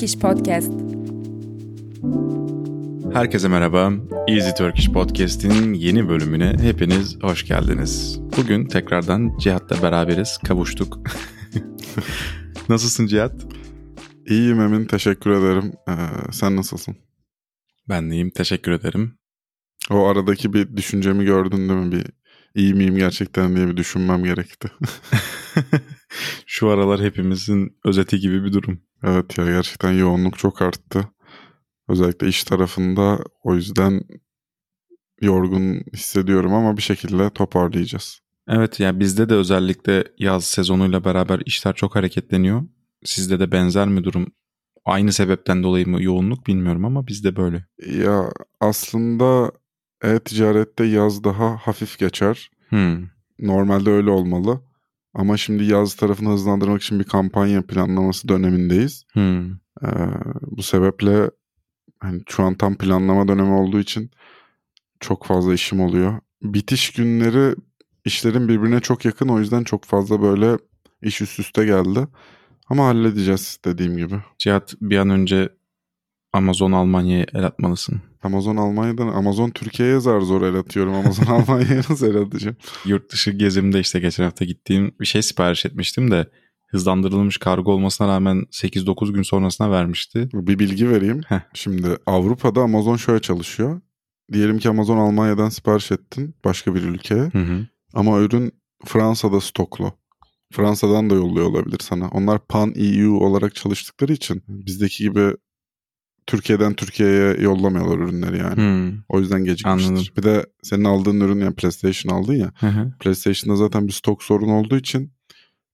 Turkish Podcast. Herkese merhaba. Easy Turkish Podcast'in yeni bölümüne hepiniz hoş geldiniz. Bugün tekrardan Cihat'la beraberiz, kavuştuk. Nasılsın Cihat? İyiyim Emin, teşekkür ederim. Ee, sen nasılsın? Ben de iyiyim, teşekkür ederim. O aradaki bir düşüncemi gördün değil mi? Bir iyi miyim gerçekten diye bir düşünmem gerekti. Şu aralar hepimizin özeti gibi bir durum. Evet ya gerçekten yoğunluk çok arttı. Özellikle iş tarafında o yüzden yorgun hissediyorum ama bir şekilde toparlayacağız. Evet ya bizde de özellikle yaz sezonuyla beraber işler çok hareketleniyor. Sizde de benzer mi durum? Aynı sebepten dolayı mı yoğunluk bilmiyorum ama bizde böyle. Ya aslında e-ticarette yaz daha hafif geçer. Hmm. Normalde öyle olmalı. Ama şimdi yaz tarafını hızlandırmak için bir kampanya planlaması dönemindeyiz. Hmm. Ee, bu sebeple hani şu an tam planlama dönemi olduğu için çok fazla işim oluyor. Bitiş günleri işlerin birbirine çok yakın o yüzden çok fazla böyle iş üst üste geldi. Ama halledeceğiz dediğim gibi. Cihat bir an önce Amazon Almanya'ya el atmalısın. Amazon Almanya'dan Amazon Türkiye'ye zar zor el atıyorum. Amazon Almanya'ya nasıl el atacağım? Yurt dışı gezimde işte geçen hafta gittiğim bir şey sipariş etmiştim de hızlandırılmış kargo olmasına rağmen 8-9 gün sonrasına vermişti. Bir bilgi vereyim. Heh. Şimdi Avrupa'da Amazon şöyle çalışıyor. Diyelim ki Amazon Almanya'dan sipariş ettin başka bir ülkeye. Hı hı. Ama ürün Fransa'da stoklu. Fransa'dan da yolluyor olabilir sana. Onlar Pan EU olarak çalıştıkları için bizdeki gibi Türkiye'den Türkiye'ye yollamıyorlar ürünleri yani. Hmm. O yüzden gecikmiştir. Anladım. Bir de senin aldığın ürün yani PlayStation aldın ya. Hı hı. PlayStation'da zaten bir stok sorunu olduğu için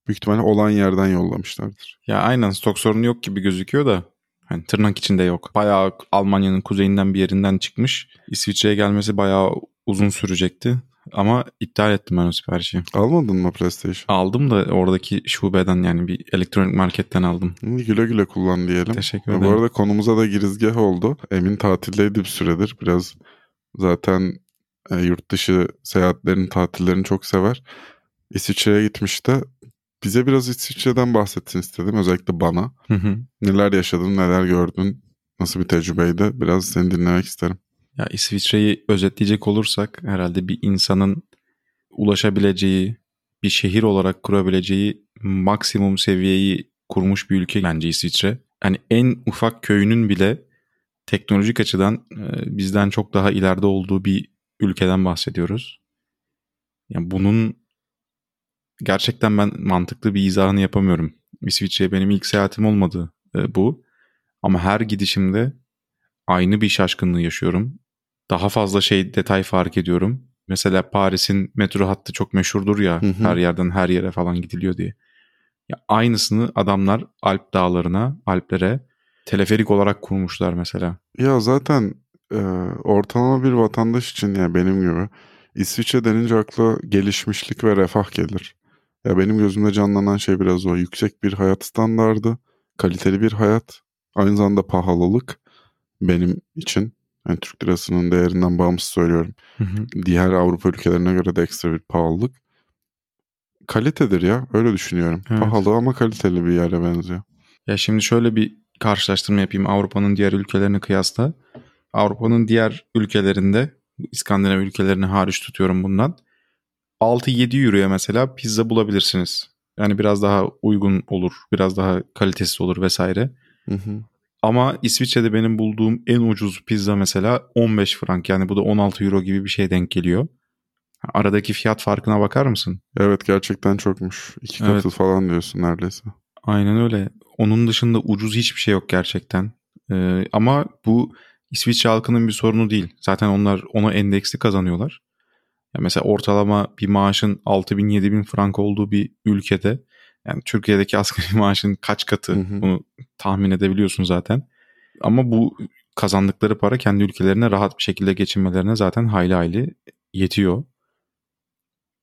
büyük ihtimalle olan yerden yollamışlardır. Ya aynen stok sorunu yok gibi gözüküyor da hani tırnak içinde yok. Bayağı Almanya'nın kuzeyinden bir yerinden çıkmış. İsviçre'ye gelmesi bayağı uzun sürecekti. Ama iptal ettim ben o siparişi. Almadın mı PlayStation? Aldım da oradaki şubeden yani bir elektronik marketten aldım. Güle güle kullan diyelim. Teşekkür Bu ederim. arada konumuza da girizgah oldu. Emin tatildeydi bir süredir. Biraz zaten e, yurt dışı seyahatlerini, tatillerini çok sever. İsviçre'ye gitmişti. Bize biraz İsviçre'den bahsetsin istedim. Özellikle bana. Hı hı. Neler yaşadın, neler gördün, nasıl bir tecrübeydi? Biraz seni dinlemek isterim. Ya İsviçre'yi özetleyecek olursak herhalde bir insanın ulaşabileceği, bir şehir olarak kurabileceği maksimum seviyeyi kurmuş bir ülke bence İsviçre. Yani en ufak köyünün bile teknolojik açıdan e, bizden çok daha ileride olduğu bir ülkeden bahsediyoruz. Yani bunun gerçekten ben mantıklı bir izahını yapamıyorum. İsviçre'ye benim ilk seyahatim olmadı e, bu. Ama her gidişimde aynı bir şaşkınlığı yaşıyorum. Daha fazla şey detay fark ediyorum. Mesela Paris'in metro hattı çok meşhurdur ya Hı hı. her yerden her yere falan gidiliyor diye. Ya aynısını adamlar Alp dağlarına, Alplere teleferik olarak kurmuşlar mesela. Ya zaten e, ortalama bir vatandaş için ya benim gibi İsviçre denince akla gelişmişlik ve refah gelir. Ya benim gözümde canlanan şey biraz o. Yüksek bir hayat standardı, kaliteli bir hayat, aynı zamanda pahalılık benim için. Yani Türk lirasının değerinden bağımsız söylüyorum. Diğer Avrupa ülkelerine göre de ekstra bir pahalılık. Kalitedir ya öyle düşünüyorum. Evet. Pahalı ama kaliteli bir yere benziyor. Ya şimdi şöyle bir karşılaştırma yapayım Avrupa'nın diğer ülkelerine kıyasla. Avrupa'nın diğer ülkelerinde İskandinav ülkelerini hariç tutuyorum bundan. 6-7 euroya mesela pizza bulabilirsiniz. Yani biraz daha uygun olur, biraz daha kalitesiz olur vesaire. Hı hı. Ama İsviçre'de benim bulduğum en ucuz pizza mesela 15 frank yani bu da 16 euro gibi bir şey denk geliyor. Aradaki fiyat farkına bakar mısın? Evet gerçekten çokmuş. İki katı Evet. falan diyorsun neredeyse. Aynen öyle. Onun dışında ucuz hiçbir şey yok gerçekten. Ee, ama bu İsviçre halkının bir sorunu değil. Zaten onlar ona endeksli kazanıyorlar. Ya mesela ortalama bir maaşın 6 bin 7 bin frank olduğu bir ülkede yani Türkiye'deki asgari maaşın kaç katı Hı hı. bunu tahmin edebiliyorsun zaten. Ama bu kazandıkları para kendi ülkelerine rahat bir şekilde geçinmelerine zaten hayli hayli yetiyor.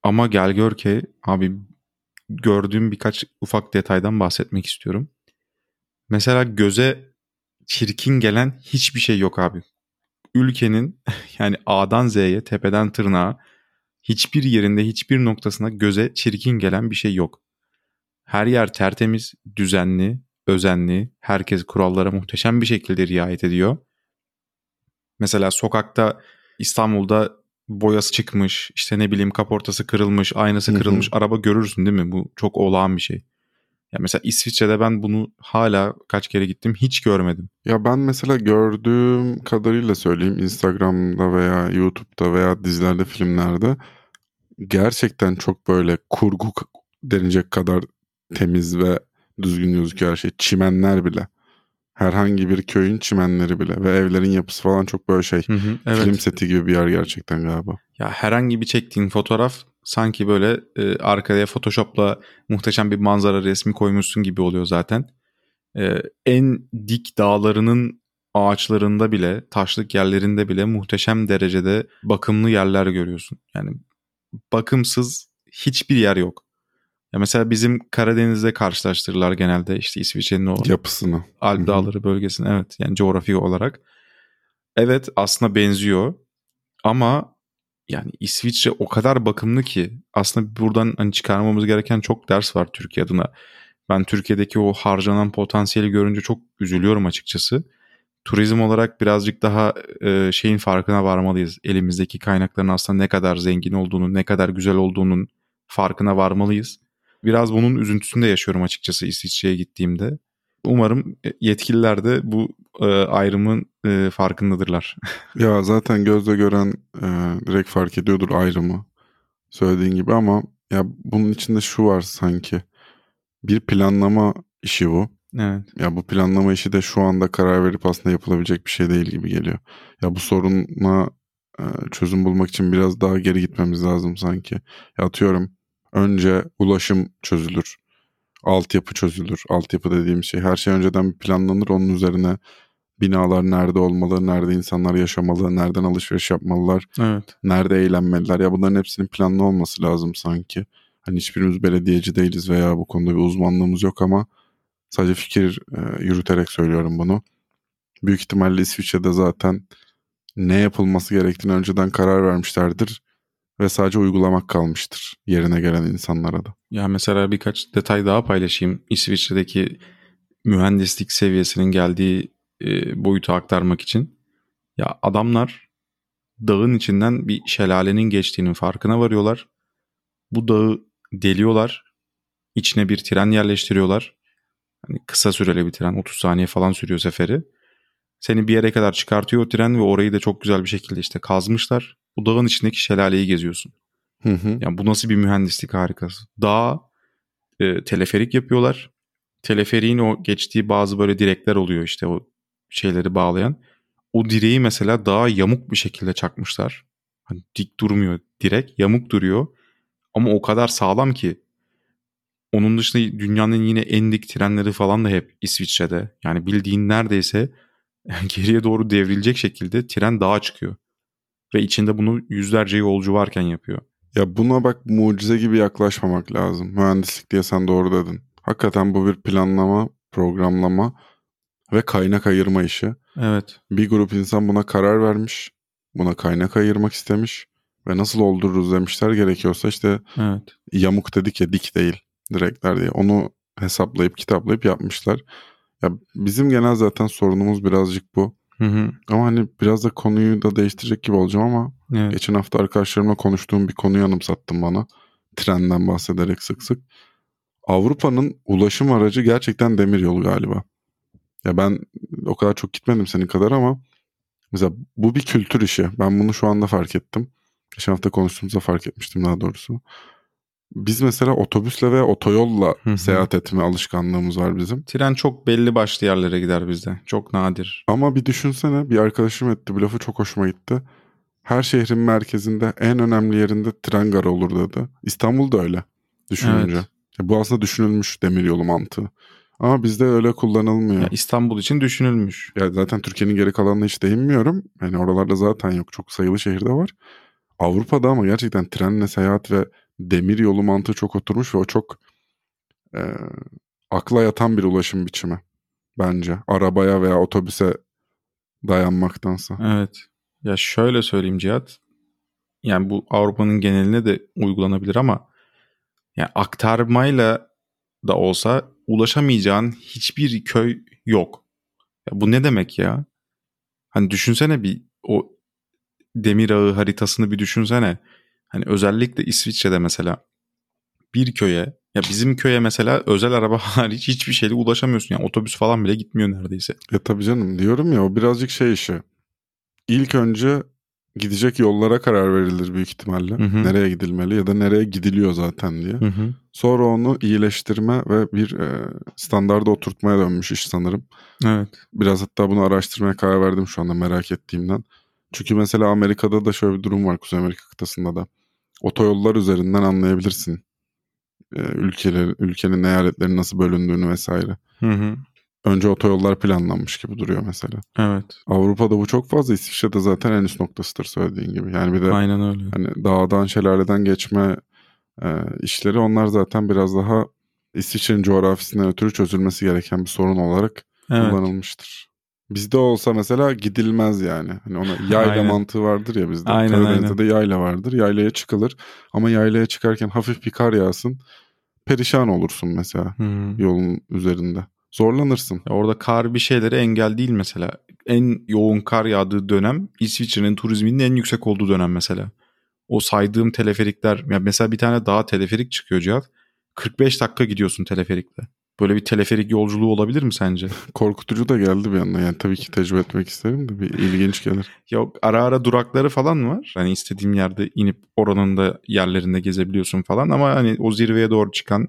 Ama gel gör ki abi gördüğüm birkaç ufak detaydan bahsetmek istiyorum. Mesela göze çirkin gelen hiçbir şey yok abi. Ülkenin yani A'dan Z'ye tepeden tırnağa hiçbir yerinde hiçbir noktasına göze çirkin gelen bir şey yok. Her yer tertemiz, düzenli, özenli. Herkes kurallara muhteşem bir şekilde riayet ediyor. Mesela sokakta İstanbul'da boyası çıkmış, işte ne bileyim kaportası kırılmış, aynası kırılmış araba görürsün değil mi? Bu çok olağan bir şey. Ya mesela İsviçre'de ben bunu hala kaç kere gittim hiç görmedim. Ya ben mesela gördüğüm kadarıyla söyleyeyim Instagram'da veya YouTube'da veya dizilerde, filmlerde gerçekten çok böyle kurgu denecek kadar temiz ve düzgün gözüküyor her şey. Çimenler bile. Herhangi bir köyün çimenleri bile ve evlerin yapısı falan çok böyle şey. Hı hı, evet. Film seti gibi bir yer gerçekten galiba. Ya herhangi bir çektiğin fotoğraf sanki böyle e, arkaya Photoshop'la muhteşem bir manzara resmi koymuşsun gibi oluyor zaten. E, en dik dağlarının ağaçlarında bile, taşlık yerlerinde bile muhteşem derecede bakımlı yerler görüyorsun. Yani bakımsız hiçbir yer yok. Ya mesela bizim Karadeniz'de karşılaştırırlar genelde işte İsviçre'nin o Yapısını. Alp. Dağları bölgesine evet yani coğrafi olarak. Evet aslında benziyor ama yani İsviçre o kadar bakımlı ki aslında buradan hani çıkarmamız gereken çok ders var Türkiye adına. Ben Türkiye'deki o harcanan potansiyeli görünce çok üzülüyorum açıkçası. Turizm olarak birazcık daha e, şeyin farkına varmalıyız. Elimizdeki kaynakların aslında ne kadar zengin olduğunu, ne kadar güzel olduğunun farkına varmalıyız. Biraz bunun üzüntüsünde yaşıyorum açıkçası İsviçre'ye gittiğimde. Umarım yetkililer de bu e, ayrımın e, farkındadırlar. Ya zaten gözle gören e, direkt fark ediyordur ayrımı. Söylediğin gibi ama ya bunun içinde şu var sanki. Bir planlama işi bu. evet. Ya bu planlama işi de şu anda karar verip aslında yapılabilecek bir şey değil gibi geliyor. Ya bu soruna e, çözüm bulmak için biraz daha geri gitmemiz lazım sanki. Ya atıyorum önce ulaşım çözülür. Altyapı çözülür. Altyapı dediğim şey her şey önceden bir planlanır. Onun üzerine binalar nerede olmalı, nerede insanlar yaşamalı, nereden alışveriş yapmalılar, Evet. nerede eğlenmeliler. Ya bunların hepsinin planlı olması lazım sanki. Hani hiçbirimiz belediyeci değiliz veya bu konuda bir uzmanlığımız yok ama sadece fikir e, yürüterek söylüyorum bunu. Büyük ihtimalle İsviçre'de zaten ne yapılması gerektiğini önceden karar vermişlerdir ve sadece uygulamak kalmıştır yerine gelen insanlara da. Ya mesela birkaç detay daha paylaşayım. İsviçre'deki mühendislik seviyesinin geldiği e, boyutu aktarmak için. Ya adamlar dağın içinden bir şelalenin geçtiğinin farkına varıyorlar. Bu dağı deliyorlar. İçine bir tren yerleştiriyorlar. Hani kısa süreli bir tren 30 saniye falan sürüyor seferi. Seni bir yere kadar çıkartıyor o tren ve orayı da çok güzel bir şekilde işte kazmışlar. Bu dağın içindeki şelaleyi geziyorsun. Hı hı. Yani bu nasıl bir mühendislik harikası. Dağa e, teleferik yapıyorlar. Teleferiğin o geçtiği bazı böyle direkler oluyor işte o şeyleri bağlayan. O direği mesela dağa yamuk bir şekilde çakmışlar. Hani dik durmuyor direk yamuk duruyor. Ama o kadar sağlam ki onun dışında dünyanın yine en dik trenleri falan da hep İsviçre'de. Yani bildiğin neredeyse geriye doğru devrilecek şekilde tren dağa çıkıyor. Ve içinde bunu yüzlerce yolcu varken yapıyor. Ya buna bak mucize gibi yaklaşmamak lazım. Mühendislik diye sen doğru dedin. Hakikaten bu bir planlama, programlama ve kaynak ayırma işi. Evet. Bir grup insan buna karar vermiş. Buna kaynak ayırmak istemiş. Ve nasıl oldururuz demişler gerekiyorsa işte Evet. yamuk dedik ya dik değil direkler diye. Onu hesaplayıp kitaplayıp yapmışlar. Ya bizim genel zaten sorunumuz birazcık bu. Hı hı. Ama hani biraz da konuyu da değiştirecek gibi olacağım ama Evet. Geçen hafta arkadaşlarımla konuştuğum bir konuyu anımsattım bana. Trenden bahsederek sık sık. Avrupa'nın ulaşım aracı gerçekten demiryolu galiba. Ya ben o kadar çok gitmedim senin kadar ama mesela bu bir kültür işi. Ben bunu şu anda fark ettim. Geçen hafta konuştuğumuzda fark etmiştim daha doğrusu. Biz mesela otobüsle veya otoyolla Hı hı. seyahat etme alışkanlığımız var bizim. Tren çok belli başlı yerlere gider bizde. Çok nadir. Ama bir düşünsene bir arkadaşım etti bu lafı çok hoşuma gitti. Her şehrin merkezinde en önemli yerinde tren garı olur dedi. İstanbul'da öyle düşününce. Evet. Ya bu aslında düşünülmüş demiryolu mantığı. Ama bizde öyle kullanılmıyor. Ya Ya, İstanbul için düşünülmüş. zaten Türkiye'nin geri kalanına hiç değinmiyorum. Yani oralarda zaten yok. Çok sayılı şehirde var. Avrupa'da ama gerçekten trenle seyahat ve demiryolu mantığı çok oturmuş ve o çok e, akla yatan bir ulaşım biçimi bence. Arabaya veya otobüse dayanmaktansa. Evet. Ya şöyle söyleyeyim Cihat. Yani bu Avrupa'nın geneline de uygulanabilir ama yani aktarmayla da olsa ulaşamayacağın hiçbir köy yok. Ya bu ne demek ya? Hani düşünsene bir o demir ağı haritasını bir düşünsene. Hani özellikle İsviçre'de mesela bir köye ya bizim köye mesela özel araba hariç hiçbir şeyle ulaşamıyorsun. Yani otobüs falan bile gitmiyor neredeyse. Ya tabii canım diyorum ya o birazcık şey işi. İlk önce gidecek yollara karar verilir büyük ihtimalle. Hı hı. Nereye gidilmeli ya da nereye gidiliyor zaten diye. Hı hı. Sonra onu iyileştirme ve bir e, standarda oturtmaya dönmüş iş sanırım. Evet. Biraz hatta bunu araştırmaya karar verdim şu anda merak ettiğimden. Çünkü mesela Amerika'da da şöyle bir durum var Kuzey Amerika kıtasında da. Otoyollar üzerinden anlayabilirsin. E, ülkeler, ülkenin eyaletlerin nasıl bölündüğünü vesaire. Hı hı. Önce otoyollar planlanmış gibi duruyor mesela. Evet. Avrupa'da bu çok fazla. İsviçre'de zaten en üst noktasıdır söylediğin gibi. Yani bir de Aynen öyle. hani dağdan şelaleden geçme e, işleri onlar zaten biraz daha İsviçre'nin coğrafyasından ötürü çözülmesi gereken bir sorun olarak Evet. kullanılmıştır. Bizde olsa mesela gidilmez yani. Hani ona yayla Aynen. mantığı vardır ya bizde. Aynen, Karadeniz'de aynen. de yayla vardır. Yaylaya çıkılır. Ama yaylaya çıkarken hafif bir kar yağsın. Perişan olursun mesela hı. yolun üzerinde. Zorlanırsın. Ya Orada kar bir şeylere engel değil mesela. En yoğun kar yağdığı dönem İsviçre'nin turizminin en yüksek olduğu dönem mesela. O saydığım teleferikler ya mesela bir tane daha teleferik çıkıyor Cihat. 45 dakika gidiyorsun teleferikle. Böyle bir teleferik yolculuğu olabilir mi sence? Korkutucu da geldi bir yandan. Yani tabii ki tecrübe etmek isterim de bir ilginç gelir. Yok ara ara durakları falan var. Hani istediğim yerde inip oranın da yerlerinde gezebiliyorsun falan ama hani o zirveye doğru çıkan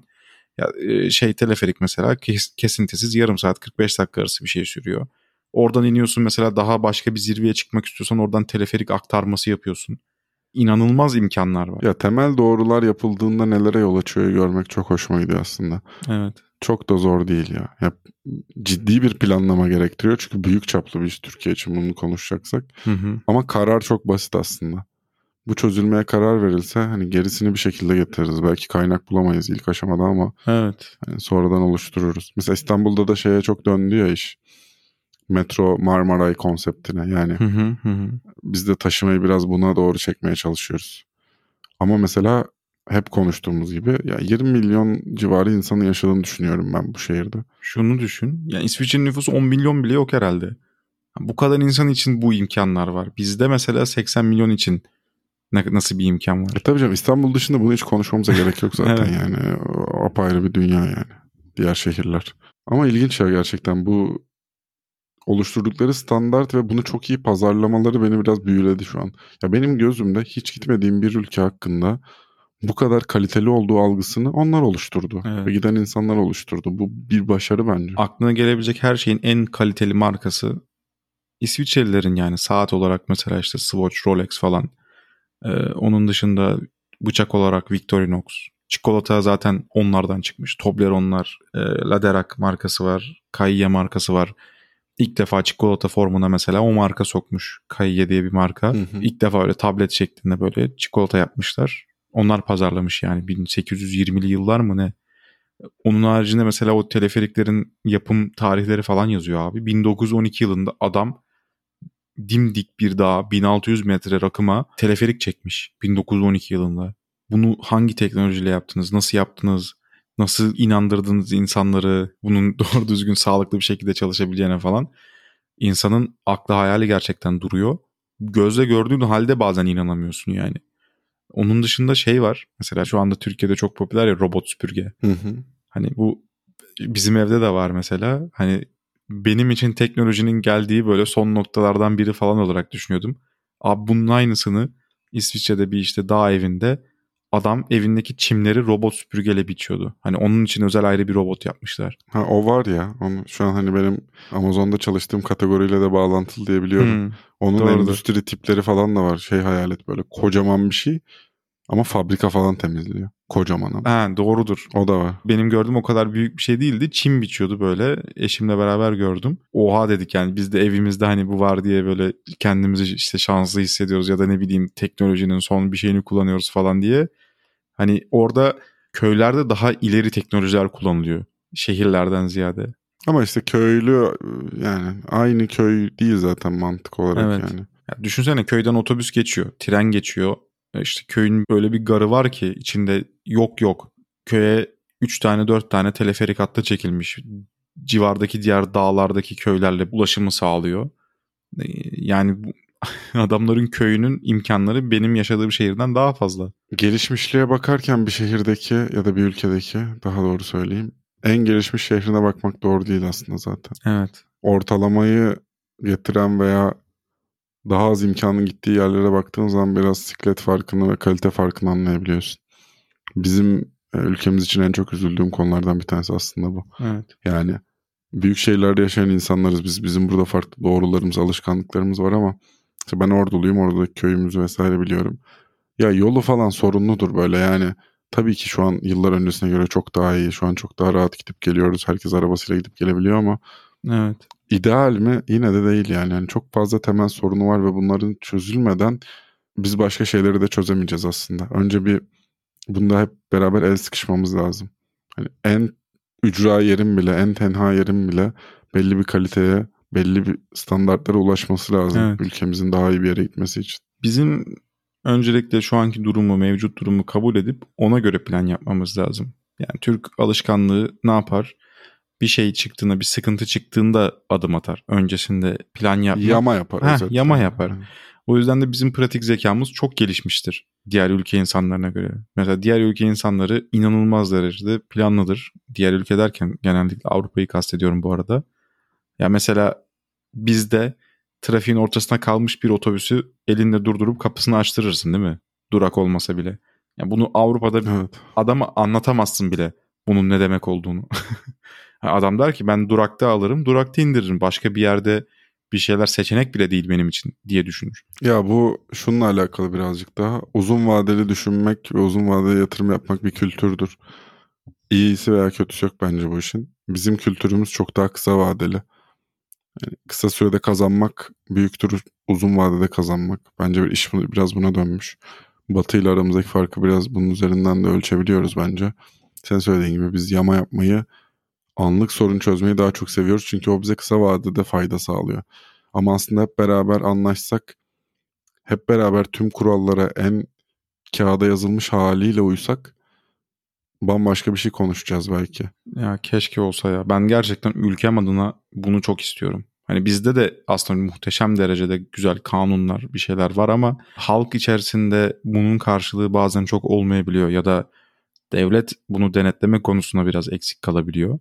ya e, şey teleferik mesela kes- kesintisiz yarım saat 45 dakika arası bir şey sürüyor. Oradan iniyorsun mesela daha başka bir zirveye çıkmak istiyorsan oradan teleferik aktarması yapıyorsun. İnanılmaz imkanlar var. Ya temel doğrular yapıldığında nelere yol açıyor görmek çok hoşuma gidiyor aslında. Evet. Çok da zor değil ya. ya. Ciddi bir planlama gerektiriyor. Çünkü büyük çaplı bir iş Türkiye için bunu konuşacaksak. Hı hı. Ama karar çok basit aslında. Bu çözülmeye karar verilse hani gerisini bir şekilde getiririz. Belki kaynak bulamayız ilk aşamada ama Evet. hani sonradan oluştururuz. Mesela İstanbul'da da şeye çok döndü ya iş. Metro Marmaray konseptine. Yani Hı hı hı biz de taşımayı biraz buna doğru çekmeye çalışıyoruz. Ama mesela hep konuştuğumuz gibi ya 20 milyon civarı insanın yaşadığını düşünüyorum ben bu şehirde. Şunu düşün. Yani İsviçre'nin nüfusu 10 milyon bile yok herhalde. Bu kadar insan için bu imkanlar var. Bizde mesela 80 milyon için nasıl bir imkan var? E tabii canım İstanbul dışında bunu hiç konuşmamıza gerek yok zaten Evet. yani. O apayrı bir dünya yani. Diğer şehirler. Ama ilginç ya gerçekten bu oluşturdukları standart ve bunu çok iyi pazarlamaları beni biraz büyüledi şu an. Ya benim gözümde hiç gitmediğim bir ülke hakkında bu kadar kaliteli olduğu algısını onlar oluşturdu. Evet. Ve giden insanlar oluşturdu. Bu bir başarı bence. Aklına gelebilecek her şeyin en kaliteli markası İsviçrelilerin yani saat olarak mesela işte Swatch, Rolex falan. Ee, onun dışında bıçak olarak Victorinox. Çikolata zaten onlardan çıkmış. Toblerone'lar, e, Laderac markası var. Kaiye markası var. İlk defa çikolata formuna mesela o marka sokmuş. Kaiye diye bir marka. Hı hı. İlk defa öyle tablet şeklinde böyle çikolata yapmışlar. Onlar pazarlamış yani 1820'li yıllar mı ne? Onun haricinde mesela o teleferiklerin yapım tarihleri falan yazıyor abi. 1912 yılında adam dimdik bir dağ 1600 metre rakıma teleferik çekmiş 1912 yılında. Bunu hangi teknolojiyle yaptınız? Nasıl yaptınız? Nasıl inandırdınız insanları bunun doğru düzgün sağlıklı bir şekilde çalışabileceğine falan. İnsanın aklı hayali gerçekten duruyor. Gözle gördüğün halde bazen inanamıyorsun yani. Onun dışında şey var. Mesela şu anda Türkiye'de çok popüler ya robot süpürge. Hı hı. Hani bu bizim evde de var mesela. Hani benim için teknolojinin geldiği böyle son noktalardan biri falan olarak düşünüyordum. Abi bunun aynısını İsviçre'de bir işte dağ evinde adam evindeki çimleri robot süpürgeyle biçiyordu. Hani onun için özel ayrı bir robot yapmışlar. Ha o var ya. Onu şu an hani benim Amazon'da çalıştığım kategoriyle de bağlantılı diye biliyorum. Hmm. Onun Doğrudur. endüstri tipleri falan da var. Şey hayal et böyle kocaman bir şey ama fabrika falan temizliyor. Kocaman ama. Ha, doğrudur. O da var. Benim gördüğüm o kadar büyük bir şey değildi. Çim biçiyordu böyle. Eşimle beraber gördüm. Oha dedik yani biz de evimizde hani bu var diye böyle kendimizi işte şanslı hissediyoruz ya da ne bileyim teknolojinin son bir şeyini kullanıyoruz falan diye. Hani orada köylerde daha ileri teknolojiler kullanılıyor. Şehirlerden ziyade. Ama işte köylü yani aynı köy değil zaten mantık olarak Evet. yani. Ya düşünsene köyden otobüs geçiyor, tren geçiyor. E İşte köyün böyle bir garı var ki içinde yok yok. Köye 3 tane 4 tane teleferik hattı çekilmiş. Civardaki diğer dağlardaki köylerle ulaşımı sağlıyor. E, yani adamların köyünün imkanları benim yaşadığım şehirden daha fazla. Gelişmişliğe bakarken bir şehirdeki ya da bir ülkedeki daha doğru söyleyeyim en gelişmiş şehrine bakmak doğru değil aslında zaten. Evet. Ortalamayı getiren veya daha az imkanın gittiği yerlere baktığın zaman biraz siklet farkını ve kalite farkını anlayabiliyorsun. Bizim e, ülkemiz için en çok üzüldüğüm konulardan bir tanesi aslında bu. Evet. Yani büyük şehirlerde yaşayan insanlarız biz. Bizim burada farklı doğrularımız, alışkanlıklarımız var ama işte ben Orduluyum. Oradaki köyümüzü vesaire biliyorum. Ya yolu falan sorunludur böyle yani. Tabii ki şu an yıllar öncesine göre çok daha iyi. Şu an çok daha rahat gidip geliyoruz. Herkes arabasıyla gidip gelebiliyor ama Evet. ideal mi? Yine de değil yani. yani. Çok fazla temel sorunu var ve bunların çözülmeden biz başka şeyleri de çözemeyeceğiz aslında. Önce bir bunda hep beraber el sıkışmamız lazım. Hani en ücra yerin bile, en tenha yerin bile belli bir kaliteye, belli bir standartlara ulaşması lazım. Evet. Ülkemizin daha iyi bir yere gitmesi için. Bizim öncelikle şu anki durumu, mevcut durumu kabul edip ona göre plan yapmamız lazım. Yani Türk alışkanlığı ne yapar? Bir şey çıktığında, bir sıkıntı çıktığında adım atar. Öncesinde plan yapmak. Yama yapar. Heh, yama yapar. O yüzden de bizim pratik zekamız çok gelişmiştir diğer ülke insanlarına göre. Mesela diğer ülke insanları inanılmaz derecede planlıdır. Diğer ülke derken genellikle Avrupa'yı kastediyorum bu arada. Ya mesela bizde trafiğin ortasına kalmış bir otobüsü elinde durdurup kapısını açtırırsın değil mi? Durak olmasa bile. Ya bunu Avrupa'da Evet. adama anlatamazsın bile bunun ne demek olduğunu. Adam der ki ben durakta alırım, durakta indiririm. Başka bir yerde bir şeyler seçenek bile değil benim için diye düşünür. Ya bu şununla alakalı birazcık daha. Uzun vadeli düşünmek ve uzun vadeli yatırım yapmak bir kültürdür. İyisi veya kötüsü yok bence bu işin. Bizim kültürümüz çok daha kısa vadeli. Yani kısa sürede kazanmak büyüktür uzun vadede kazanmak. Bence bir iş biraz buna dönmüş. Batı ile aramızdaki farkı biraz bunun üzerinden de ölçebiliyoruz bence. Sen söylediğin gibi biz yama yapmayı, anlık sorun çözmeyi daha çok seviyoruz. Çünkü o bize kısa vadede fayda sağlıyor. Ama aslında hep beraber anlaşsak, hep beraber tüm kurallara en kağıda yazılmış haliyle uysak bambaşka bir şey konuşacağız belki. Ya keşke olsa ya. Ben gerçekten ülkem adına bunu çok istiyorum. Hani bizde de aslında muhteşem derecede güzel kanunlar, bir şeyler var ama halk içerisinde bunun karşılığı bazen çok olmayabiliyor ya da devlet bunu denetleme konusunda biraz eksik kalabiliyor.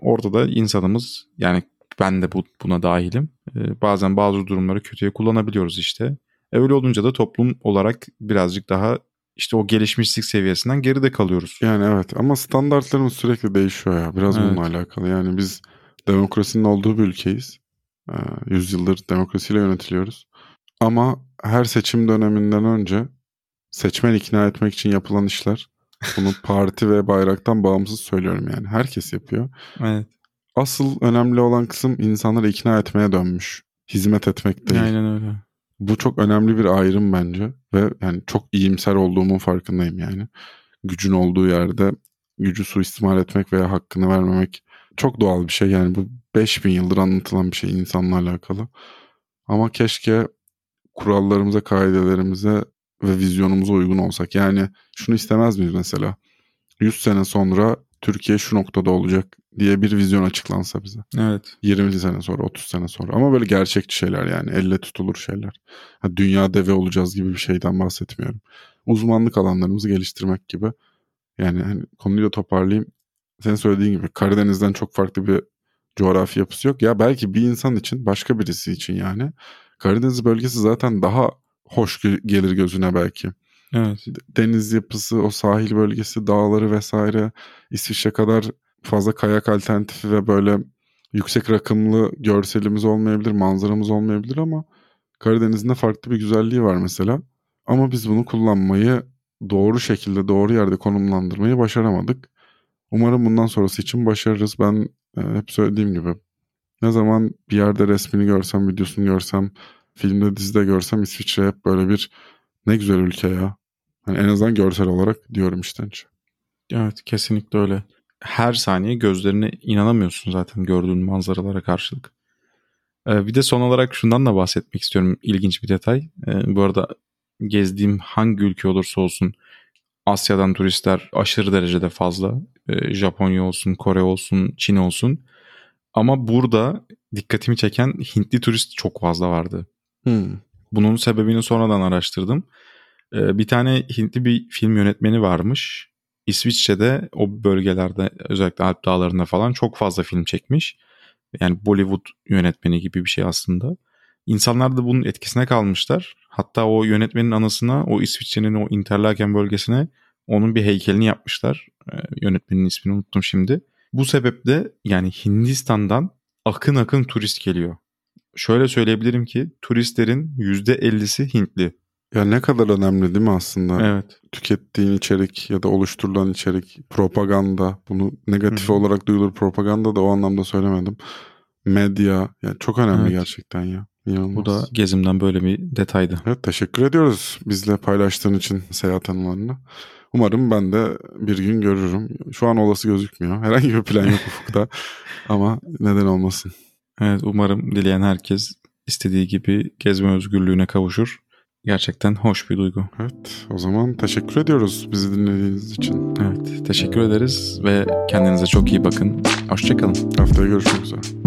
Orada da insanımız yani ben de bu, buna dahilim. Ee, bazen bazı durumları kötüye kullanabiliyoruz işte. E öyle olunca da toplum olarak birazcık daha işte o gelişmişlik seviyesinden geride kalıyoruz. Yani evet ama standartlarımız sürekli değişiyor ya. Biraz Evet. bununla alakalı. Yani biz demokrasinin olduğu bir ülkeyiz. Ee, Yüzyıldır demokrasiyle yönetiliyoruz. Ama her seçim döneminden önce seçmen ikna etmek için yapılan işler bunu parti ve bayraktan bağımsız söylüyorum yani. Herkes yapıyor. Evet. Asıl önemli olan kısım insanları ikna etmeye dönmüş. Hizmet etmek değil. Aynen öyle. Bu çok önemli bir ayrım bence ve yani çok iyimser olduğumun farkındayım yani. Gücün olduğu yerde gücü suistimal etmek veya hakkını vermemek çok doğal bir şey. Yani bu 5000 yıldır anlatılan bir şey insanla alakalı. Ama keşke kurallarımıza, kaidelerimize ve vizyonumuza uygun olsak. Yani şunu istemez miyiz mesela? 100 sene sonra Türkiye şu noktada olacak diye bir vizyon açıklansa bize. Evet. 20 sene sonra, 30 sene sonra. Ama böyle gerçekçi şeyler yani. Elle tutulur şeyler. Ha, dünya devi olacağız gibi bir şeyden bahsetmiyorum. Uzmanlık alanlarımızı geliştirmek gibi. Yani hani konuyu da toparlayayım. Senin söylediğin gibi Karadeniz'den çok farklı bir coğrafi yapısı yok. Ya belki bir insan için, başka birisi için yani. Karadeniz bölgesi zaten daha hoş gelir gözüne belki Evet. deniz yapısı, o sahil bölgesi, dağları vesaire, İsviçre kadar fazla kayak alternatifi ve böyle yüksek rakımlı görselimiz olmayabilir, manzaramız olmayabilir ama Karadeniz'in de farklı bir güzelliği var mesela. Ama biz bunu kullanmayı doğru şekilde, doğru yerde konumlandırmayı başaramadık. Umarım bundan sonrası için başarırız. Ben e, hep söylediğim gibi ne zaman bir yerde resmini görsem, videosunu görsem, filmde, dizide görsem İsviçre hep böyle bir ne güzel ülke ya. Hani en azından görsel olarak diyorum içten içe. Evet kesinlikle öyle. Her saniye gözlerine inanamıyorsun zaten gördüğün manzaralara karşılık. Ee, bir de son olarak şundan da bahsetmek istiyorum. İlginç bir detay. Ee, bu arada gezdiğim hangi ülke olursa olsun Asya'dan turistler aşırı derecede fazla. E, Japonya olsun, Kore olsun, Çin olsun. Ama burada dikkatimi çeken Hintli turist çok fazla vardı. Hmm. Bunun sebebini sonradan araştırdım. E, bir tane Hintli bir film yönetmeni varmış. İsviçre'de o bölgelerde özellikle Alp dağlarında falan çok fazla film çekmiş. Yani Bollywood yönetmeni gibi bir şey aslında. İnsanlar da bunun etkisine kalmışlar. Hatta o yönetmenin anısına o İsviçre'nin o Interlaken bölgesine onun bir heykelini yapmışlar. Ee, yönetmenin ismini unuttum şimdi. Bu sebeple yani Hindistan'dan akın akın turist geliyor. Şöyle söyleyebilirim ki turistlerin %50'si Hintli. Ya ne kadar önemli değil mi aslında? Evet. Tükettiğin içerik ya da oluşturulan içerik, propaganda, bunu negatif hı. olarak duyulur propaganda da o anlamda söylemedim. Medya, yani çok önemli Evet. gerçekten ya. İnanılmaz. Bu da gezimden böyle bir detaydı. Evet teşekkür ediyoruz bizle paylaştığın için seyahat anılarını. Umarım ben de bir gün görürüm. Şu an olası gözükmüyor. Herhangi bir plan yok ufukta. Ama neden olmasın. Evet umarım dileyen herkes istediği gibi gezme özgürlüğüne kavuşur. Gerçekten hoş bir duygu. Evet o zaman teşekkür ediyoruz bizi dinlediğiniz için. Evet teşekkür ederiz ve kendinize çok iyi bakın. Hoşçakalın. Haftaya görüşmek üzere.